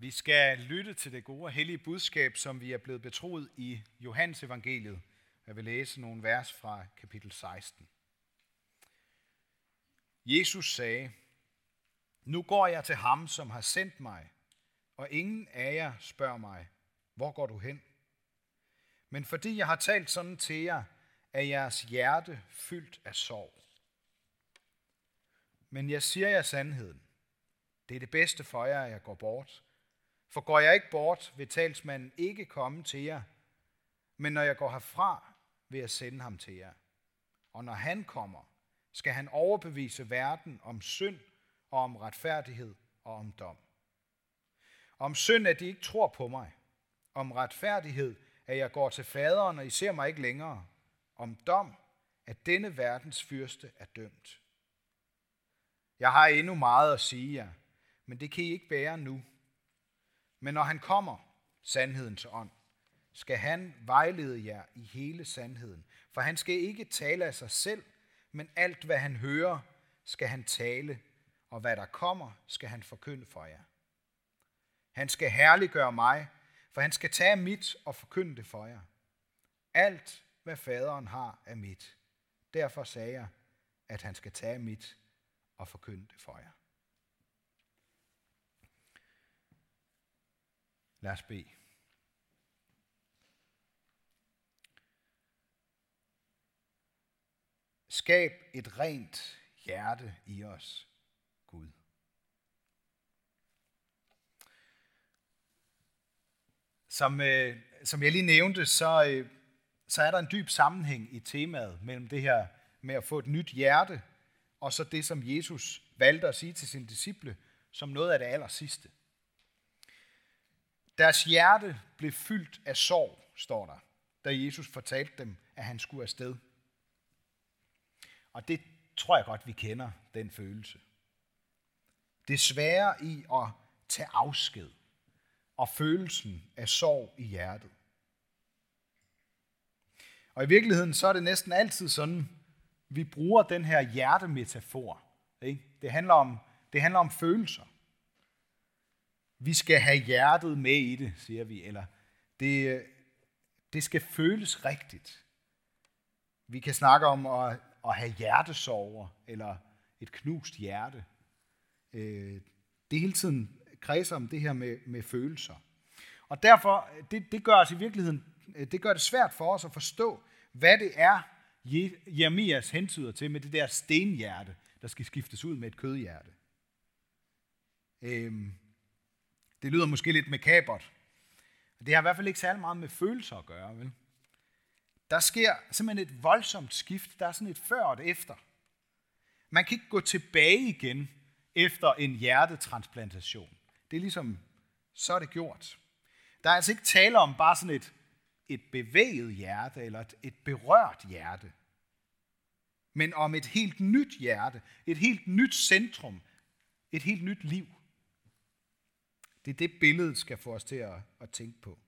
Vi skal lytte til det gode og hellige budskab, som vi er blevet betroet i Johannes evangeliet. Jeg vil læse nogle vers fra kapitel 16. Jesus sagde, Nu går jeg til ham, som har sendt mig, og ingen af jer spørger mig, hvor går du hen? Men fordi jeg har talt sådan til jer, er jeres hjerte fyldt af sorg. Men jeg siger jer sandheden. Det er det bedste for jer, at jeg går bort. For går jeg ikke bort, vil talsmanden ikke komme til jer. Men når jeg går herfra, vil jeg sende ham til jer. Og når han kommer, skal han overbevise verden om synd og om retfærdighed og om dom. Om synd, at de ikke tror på mig. Om retfærdighed, at jeg går til faderen, og I ser mig ikke længere. Om dom, at denne verdens fyrste er dømt. Jeg har endnu meget at sige jer, men det kan I ikke bære nu. Men når han kommer, sandhedens ånd, skal han vejlede jer i hele sandheden. For han skal ikke tale af sig selv, men alt hvad han hører, skal han tale, og hvad der kommer, skal han forkynde for jer. Han skal herliggøre mig, for han skal tage mit og forkynde det for jer. Alt, hvad faderen har, er mit. Derfor sagde jeg, at han skal tage mit og forkynde det for jer. Lad os bede. Skab et rent hjerte i os, Gud. Som, øh, som jeg lige nævnte, så, øh, så er der en dyb sammenhæng i temaet mellem det her med at få et nyt hjerte, og så det, som Jesus valgte at sige til sine disciple, som noget af det aller sidste. Deres hjerte blev fyldt af sorg, står der, da Jesus fortalte dem, at han skulle afsted. Og det tror jeg godt, vi kender, den følelse. Det svære i at tage afsked og følelsen af sorg i hjertet. Og i virkeligheden så er det næsten altid sådan, vi bruger den her hjertemetafor. Ikke? Det, handler om, det handler om følelser. Vi skal have hjertet med i det, siger vi, eller det, øh, det skal føles rigtigt. Vi kan snakke om at, at have hjertesover, eller et knust hjerte. Øh, det hele tiden kredser om det her med, med følelser. Og derfor, det, det gør os i virkeligheden, øh, det gør det svært for os at forstå, hvad det er, Jeremias hentyder til med det der stenhjerte, der skal skiftes ud med et kødhjerte. Øhm, det lyder måske lidt makabert. Det har i hvert fald ikke særlig meget med følelser at gøre. Vel? Der sker simpelthen et voldsomt skift. Der er sådan et før og et efter. Man kan ikke gå tilbage igen efter en hjertetransplantation. Det er ligesom, så er det gjort. Der er altså ikke tale om bare sådan et, et bevæget hjerte eller et, et berørt hjerte, men om et helt nyt hjerte, et helt nyt centrum, et helt nyt liv. Det er det billede, skal få os til at, at tænke på.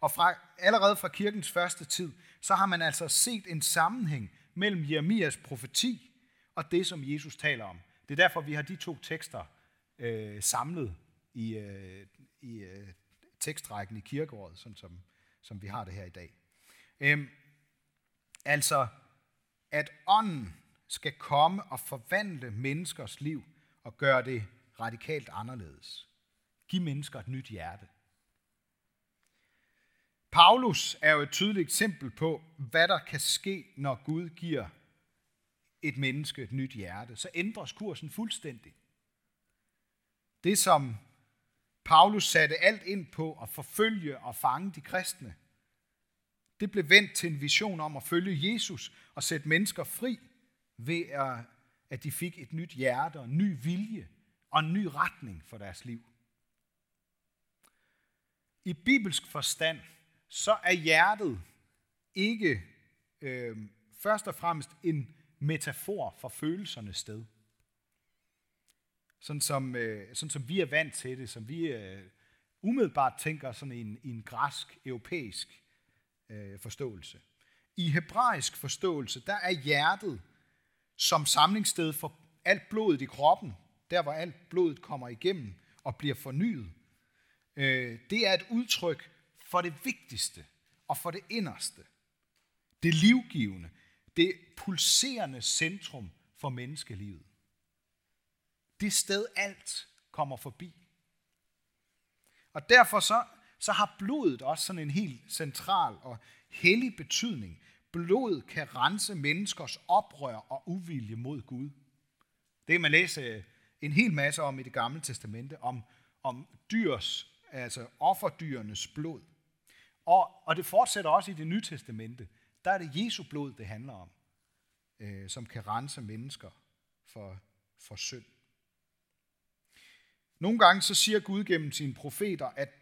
Og fra, allerede fra kirkens første tid, så har man altså set en sammenhæng mellem Jeremias profeti og det, som Jesus taler om. Det er derfor, vi har de to tekster øh, samlet i, øh, i øh, tekstrækken i kirkeåret, sådan som, som vi har det her i dag. Øhm, altså, at ånden skal komme og forvandle menneskers liv og gøre det radikalt anderledes. Giv mennesker et nyt hjerte. Paulus er jo et tydeligt eksempel på, hvad der kan ske, når Gud giver et menneske et nyt hjerte. Så ændres kursen fuldstændig. Det, som Paulus satte alt ind på at forfølge og fange de kristne, det blev vendt til en vision om at følge Jesus og sætte mennesker fri ved, at de fik et nyt hjerte og en ny vilje og en ny retning for deres liv. I bibelsk forstand, så er hjertet ikke øh, først og fremmest en metafor for følelsernes sted. Sådan som, øh, sådan som vi er vant til det, som vi øh, umiddelbart tænker sådan i en, en græsk, europæisk øh, forståelse. I hebraisk forståelse, der er hjertet som samlingssted for alt blodet i kroppen, der hvor alt blodet kommer igennem og bliver fornyet øh, det er et udtryk for det vigtigste og for det inderste. Det livgivende, det pulserende centrum for menneskelivet. Det sted alt kommer forbi. Og derfor så, så har blodet også sådan en helt central og hellig betydning. Blod kan rense menneskers oprør og uvilje mod Gud. Det kan man læse en hel masse om i det gamle testamente, om, om dyrs, altså offerdyrenes blod. Og, og det fortsætter også i det nye testamente. Der er det Jesu blod, det handler om, øh, som kan rense mennesker for, for synd. Nogle gange så siger Gud gennem sine profeter, at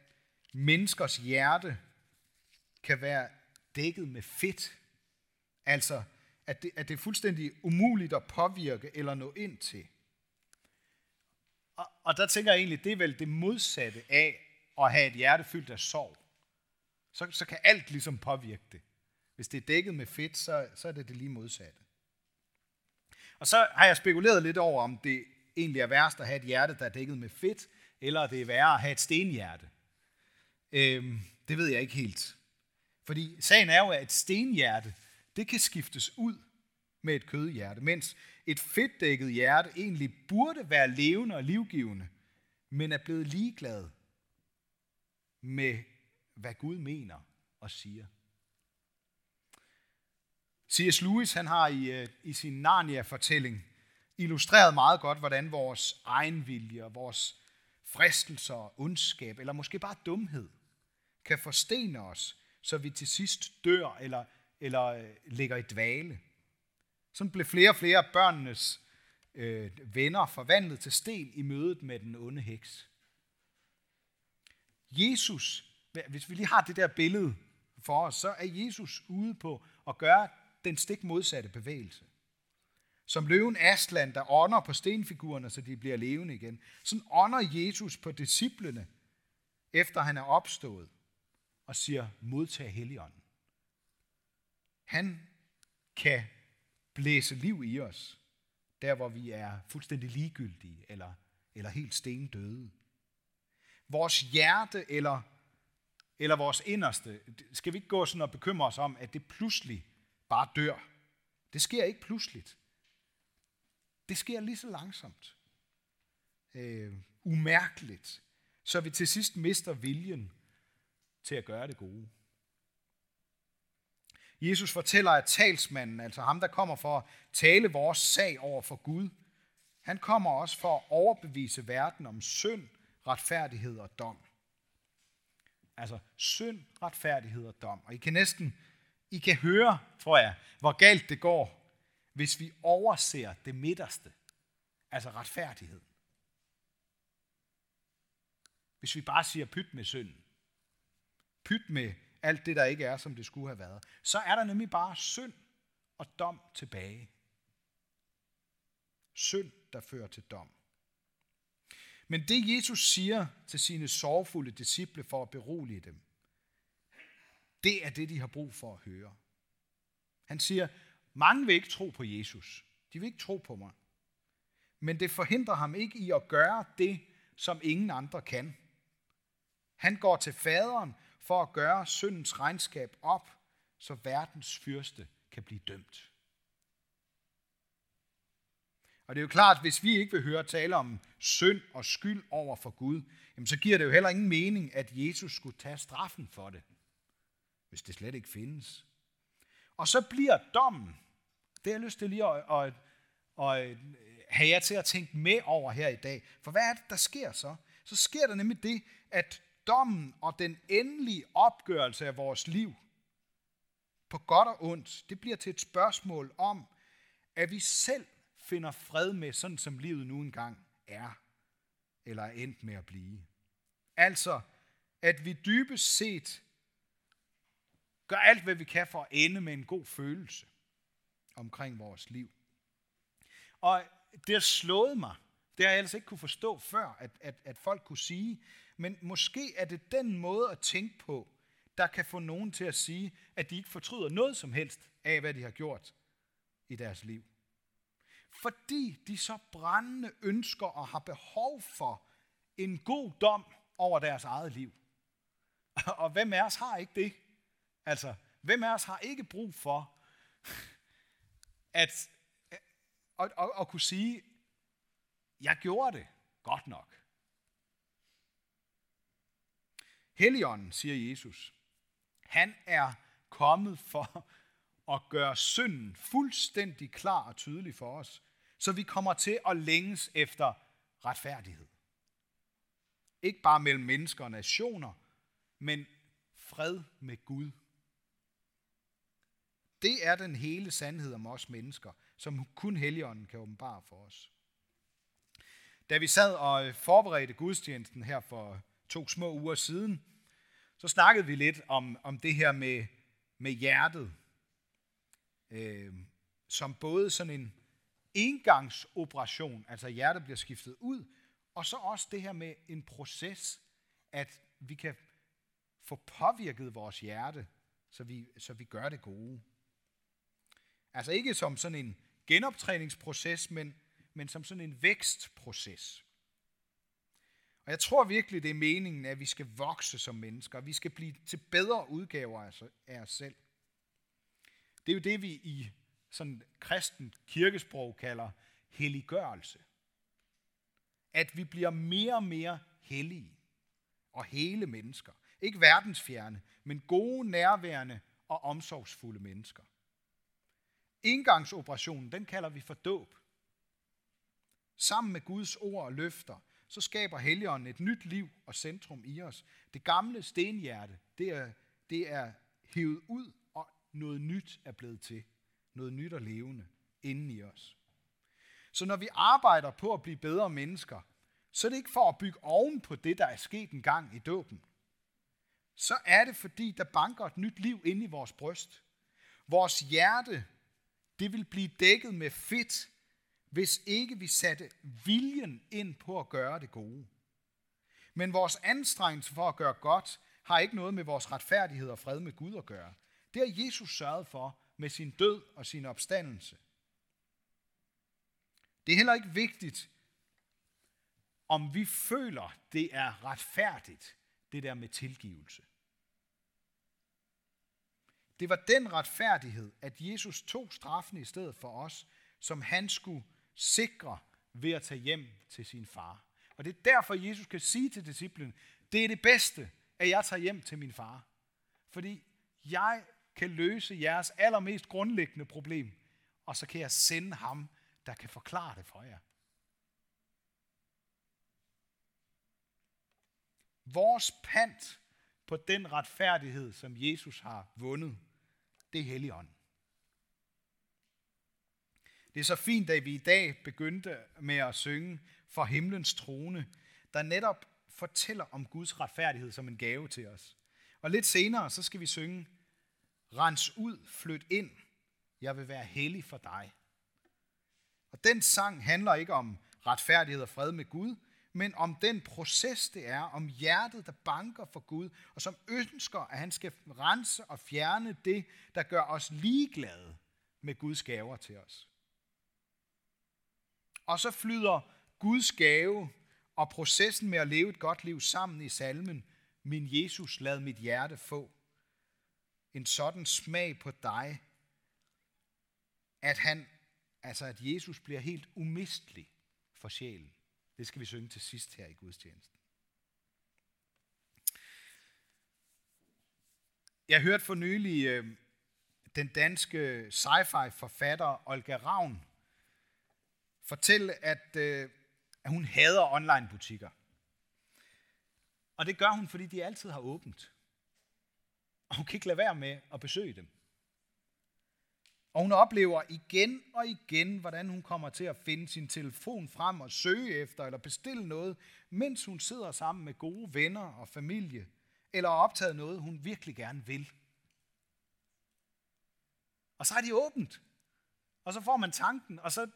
menneskers hjerte kan være dækket med fedt. Altså, at det, at det er fuldstændig umuligt at påvirke eller nå ind til. Og, og der tænker jeg egentlig, det er vel det modsatte af at have et hjerte fyldt af sorg. Så, så kan alt ligesom påvirke det. Hvis det er dækket med fedt, så, så er det det lige modsatte. Og så har jeg spekuleret lidt over, om det egentlig er værst at have et hjerte, der er dækket med fedt, eller det er værre at have et stenhjerte. Øhm, det ved jeg ikke helt. Fordi sagen er jo, at et stenhjerte, det kan skiftes ud med et kødhjerte, mens et fedtdækket hjerte egentlig burde være levende og livgivende, men er blevet ligeglad med, hvad Gud mener og siger. C.S. Lewis han har i, øh, i sin Narnia-fortælling illustreret meget godt, hvordan vores egen vilje og vores fristelser, ondskab, eller måske bare dumhed, kan forstene os, så vi til sidst dør eller, eller øh, ligger i dvale. Sådan blev flere og flere af børnenes øh, venner forvandlet til sten i mødet med den onde heks. Jesus, hvis vi lige har det der billede for os, så er Jesus ude på at gøre den stik modsatte bevægelse. Som løven Aslan, der ånder på stenfigurerne, så de bliver levende igen. Sådan ånder Jesus på disciplene, efter han er opstået, og siger, modtag Helligånden. Han kan blæse liv i os, der hvor vi er fuldstændig ligegyldige eller, eller helt stendøde. Vores hjerte eller, eller vores inderste, skal vi ikke gå sådan og bekymre os om, at det pludselig bare dør. Det sker ikke pludseligt. Det sker lige så langsomt. Øh, umærkeligt. Så vi til sidst mister viljen til at gøre det gode. Jesus fortæller, at talsmanden, altså ham, der kommer for at tale vores sag over for Gud, han kommer også for at overbevise verden om synd, retfærdighed og dom. Altså synd, retfærdighed og dom. Og I kan næsten, I kan høre, tror jeg, hvor galt det går, hvis vi overser det midterste, altså retfærdighed. Hvis vi bare siger pyt med synden, pyt med alt det, der ikke er, som det skulle have været, så er der nemlig bare synd og dom tilbage. Synd, der fører til dom. Men det Jesus siger til sine sorgfulde disciple for at berolige dem, det er det, de har brug for at høre. Han siger, mange vil ikke tro på Jesus. De vil ikke tro på mig. Men det forhindrer ham ikke i at gøre det, som ingen andre kan. Han går til faderen for at gøre syndens regnskab op, så verdens fyrste kan blive dømt. Og det er jo klart, at hvis vi ikke vil høre tale om synd og skyld over for Gud, jamen så giver det jo heller ingen mening, at Jesus skulle tage straffen for det, hvis det slet ikke findes. Og så bliver dommen, det har jeg lyst til lige at, at, at, at have jer til at tænke med over her i dag. For hvad er det, der sker så? Så sker der nemlig det, at dommen og den endelige opgørelse af vores liv, på godt og ondt, det bliver til et spørgsmål om, at vi selv finder fred med, sådan som livet nu engang er, eller er endt med at blive. Altså, at vi dybest set gør alt, hvad vi kan for at ende med en god følelse omkring vores liv. Og det har slået mig, det har jeg ellers ikke kunne forstå før, at, at, at folk kunne sige, men måske er det den måde at tænke på, der kan få nogen til at sige, at de ikke fortryder noget som helst af, hvad de har gjort i deres liv. Fordi de så brændende ønsker og har behov for en god dom over deres eget liv. Og hvem af os har ikke det? Altså, hvem af os har ikke brug for at, at, at, at, kunne sige, jeg gjorde det godt nok. Helligånden, siger Jesus, han er kommet for at gøre synden fuldstændig klar og tydelig for os, så vi kommer til at længes efter retfærdighed. Ikke bare mellem mennesker og nationer, men fred med Gud. Det er den hele sandhed om os mennesker, som kun Helligånden kan åbenbare for os. Da vi sad og forberedte gudstjenesten her for to små uger siden, så snakkede vi lidt om, om det her med, med hjertet, øh, som både sådan en engangsoperation, altså hjertet bliver skiftet ud, og så også det her med en proces, at vi kan få påvirket vores hjerte, så vi, så vi gør det gode. Altså ikke som sådan en genoptræningsproces, men, men som sådan en vækstproces. Og jeg tror virkelig, det er meningen, at vi skal vokse som mennesker. Vi skal blive til bedre udgaver af os selv. Det er jo det, vi i sådan kristen kirkesprog kalder helliggørelse. At vi bliver mere og mere hellige og hele mennesker. Ikke verdensfjerne, men gode, nærværende og omsorgsfulde mennesker. Indgangsoperationen, den kalder vi for dåb. Sammen med Guds ord og løfter, så skaber Helligånden et nyt liv og centrum i os. Det gamle stenhjerte, det er, det er hævet ud, noget nyt er blevet til. Noget nyt og levende inden i os. Så når vi arbejder på at blive bedre mennesker, så er det ikke for at bygge oven på det, der er sket en gang i dåben. Så er det, fordi der banker et nyt liv ind i vores bryst. Vores hjerte, det vil blive dækket med fedt, hvis ikke vi satte viljen ind på at gøre det gode. Men vores anstrengelse for at gøre godt har ikke noget med vores retfærdighed og fred med Gud at gøre. Det har Jesus sørget for med sin død og sin opstandelse. Det er heller ikke vigtigt, om vi føler, det er retfærdigt, det der med tilgivelse. Det var den retfærdighed, at Jesus tog straffen i stedet for os, som han skulle sikre ved at tage hjem til sin far. Og det er derfor, Jesus kan sige til disciplen, det er det bedste, at jeg tager hjem til min far. Fordi jeg kan løse jeres allermest grundlæggende problem, og så kan jeg sende ham, der kan forklare det for jer. Vores pant på den retfærdighed, som Jesus har vundet, det er Helligånden. Det er så fint, at vi i dag begyndte med at synge for himlens trone, der netop fortæller om Guds retfærdighed som en gave til os. Og lidt senere, så skal vi synge, Rens ud, flyt ind, jeg vil være hellig for dig. Og den sang handler ikke om retfærdighed og fred med Gud, men om den proces, det er, om hjertet, der banker for Gud, og som ønsker, at han skal rense og fjerne det, der gør os ligeglade med Guds gaver til os. Og så flyder Guds gave og processen med at leve et godt liv sammen i salmen, Min Jesus, lad mit hjerte få. En sådan smag på dig, at han, altså at Jesus bliver helt umistelig for sjælen. Det skal vi synge til sidst her i gudstjenesten. Jeg hørte for nylig øh, den danske sci-fi forfatter Olga Ravn fortælle, at, øh, at hun hader online butikker. Og det gør hun, fordi de altid har åbent. Og hun kan ikke lade være med at besøge dem. Og hun oplever igen og igen, hvordan hun kommer til at finde sin telefon frem og søge efter eller bestille noget, mens hun sidder sammen med gode venner og familie, eller har optaget noget, hun virkelig gerne vil. Og så er de åbent. Og så får man tanken, og så...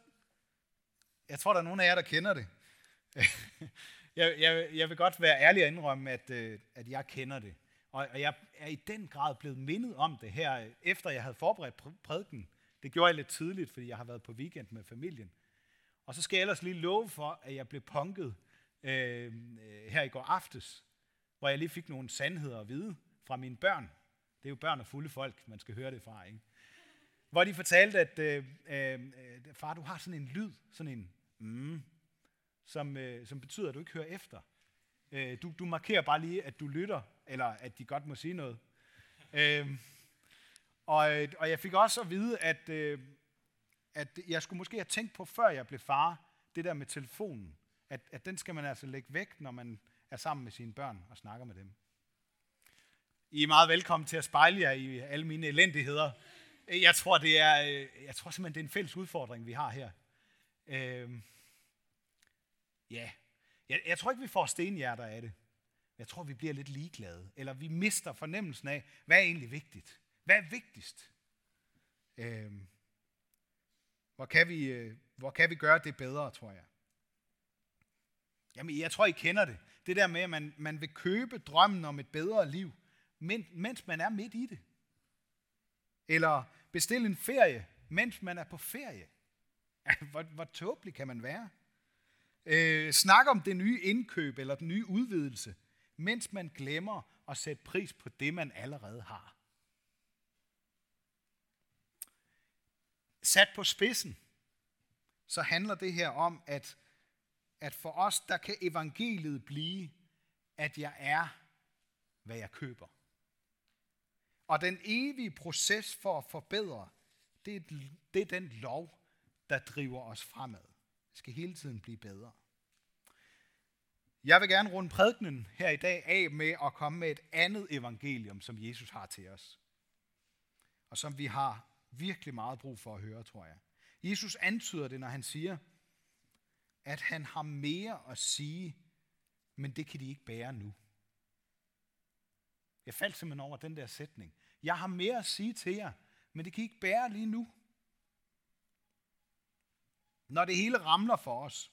Jeg tror, der er nogen af jer, der kender det. jeg, jeg, jeg vil godt være ærlig og indrømme, at, øh, at jeg kender det. Og jeg er i den grad blevet mindet om det her, efter jeg havde forberedt prædiken. Det gjorde jeg lidt tidligt, fordi jeg har været på weekend med familien. Og så skal jeg ellers lige love for, at jeg blev punket øh, her i går aftes hvor jeg lige fik nogle sandheder at vide fra mine børn. Det er jo børn og fulde folk, man skal høre det fra, ikke? Hvor de fortalte, at øh, øh, far, du har sådan en lyd, sådan en mm, som, øh, som betyder, at du ikke hører efter. Øh, du, du markerer bare lige, at du lytter, eller at de godt må sige noget. Øh, og, øh, og jeg fik også at vide, at, øh, at jeg skulle måske have tænkt på, før jeg blev far, det der med telefonen. At, at den skal man altså lægge væk, når man er sammen med sine børn og snakker med dem. I er meget velkommen til at spejle jer i alle mine elendigheder. Jeg tror, det er, øh, jeg tror simpelthen, det er en fælles udfordring, vi har her. Øh, ja, jeg, jeg tror ikke, vi får stenhjerter af det. Jeg tror, vi bliver lidt ligeglade. Eller vi mister fornemmelsen af, hvad er egentlig vigtigt? Hvad er vigtigst? Øh, hvor, kan vi, øh, hvor kan vi gøre det bedre, tror jeg? Jamen, jeg tror, I kender det. Det der med, at man, man vil købe drømmen om et bedre liv, men, mens man er midt i det. Eller bestille en ferie, mens man er på ferie. Hvor, hvor tåbelig kan man være? Øh, snakke om det nye indkøb eller den nye udvidelse, mens man glemmer at sætte pris på det, man allerede har. Sat på spidsen, så handler det her om, at, at for os, der kan evangeliet blive, at jeg er, hvad jeg køber. Og den evige proces for at forbedre, det er, det er den lov, der driver os fremad. Det skal hele tiden blive bedre. Jeg vil gerne runde prædikenen her i dag af med at komme med et andet evangelium, som Jesus har til os. Og som vi har virkelig meget brug for at høre, tror jeg. Jesus antyder det, når han siger, at han har mere at sige, men det kan de ikke bære nu. Jeg faldt simpelthen over den der sætning. Jeg har mere at sige til jer, men det kan I ikke bære lige nu. Når det hele ramler for os,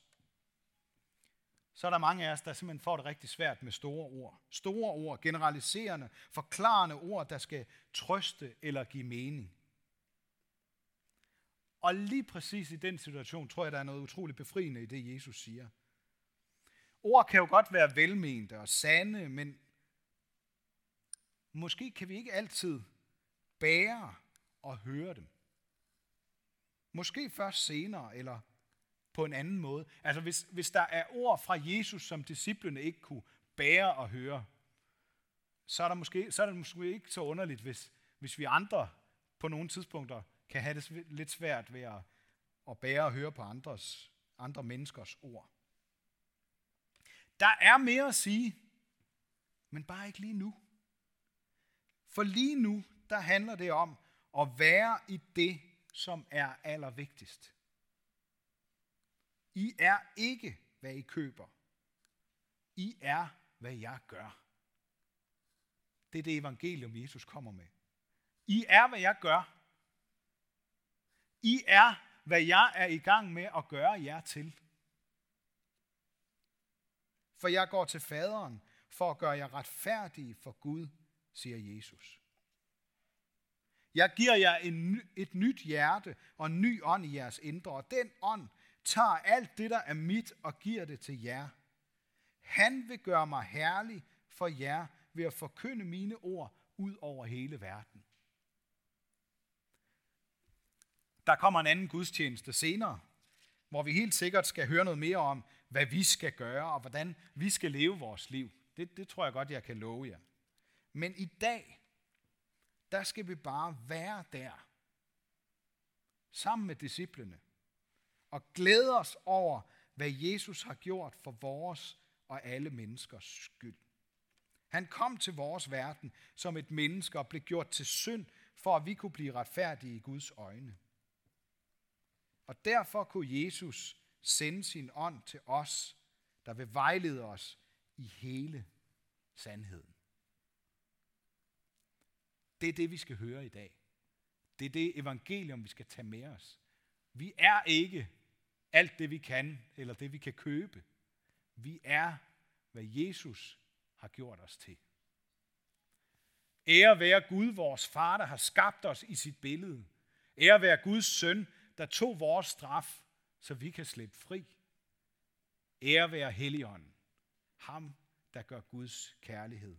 så er der mange af os, der simpelthen får det rigtig svært med store ord. Store ord, generaliserende, forklarende ord, der skal trøste eller give mening. Og lige præcis i den situation, tror jeg, der er noget utroligt befriende i det, Jesus siger. Ord kan jo godt være velmente og sande, men måske kan vi ikke altid bære og høre dem. Måske først senere, eller på en anden måde. Altså hvis, hvis der er ord fra Jesus, som disciplene ikke kunne bære og høre, så er, der måske, så er det måske ikke så underligt, hvis, hvis vi andre på nogle tidspunkter kan have det lidt svært ved at, at bære og høre på andres, andre menneskers ord. Der er mere at sige, men bare ikke lige nu. For lige nu, der handler det om at være i det, som er allervigtigst. I er ikke, hvad I køber. I er, hvad jeg gør. Det er det evangelium, Jesus kommer med. I er, hvad jeg gør. I er, hvad jeg er i gang med at gøre jer til. For jeg går til faderen for at gøre jer retfærdige for Gud, siger Jesus. Jeg giver jer en, et nyt hjerte og en ny ånd i jeres indre, og den ånd tager alt det, der er mit, og giver det til jer. Han vil gøre mig herlig for jer ved at forkynde mine ord ud over hele verden. Der kommer en anden gudstjeneste senere, hvor vi helt sikkert skal høre noget mere om, hvad vi skal gøre, og hvordan vi skal leve vores liv. Det, det tror jeg godt, jeg kan love jer. Men i dag, der skal vi bare være der, sammen med disciplene, og glæde os over, hvad Jesus har gjort for vores og alle menneskers skyld. Han kom til vores verden som et menneske og blev gjort til synd, for at vi kunne blive retfærdige i Guds øjne. Og derfor kunne Jesus sende sin ånd til os, der vil vejlede os i hele sandheden. Det er det, vi skal høre i dag. Det er det evangelium, vi skal tage med os. Vi er ikke alt det, vi kan, eller det, vi kan købe. Vi er, hvad Jesus har gjort os til. Ære være Gud, vores far, der har skabt os i sit billede. Ære være Guds søn, der tog vores straf, så vi kan slippe fri. Ære være Helligånden, ham, der gør Guds kærlighed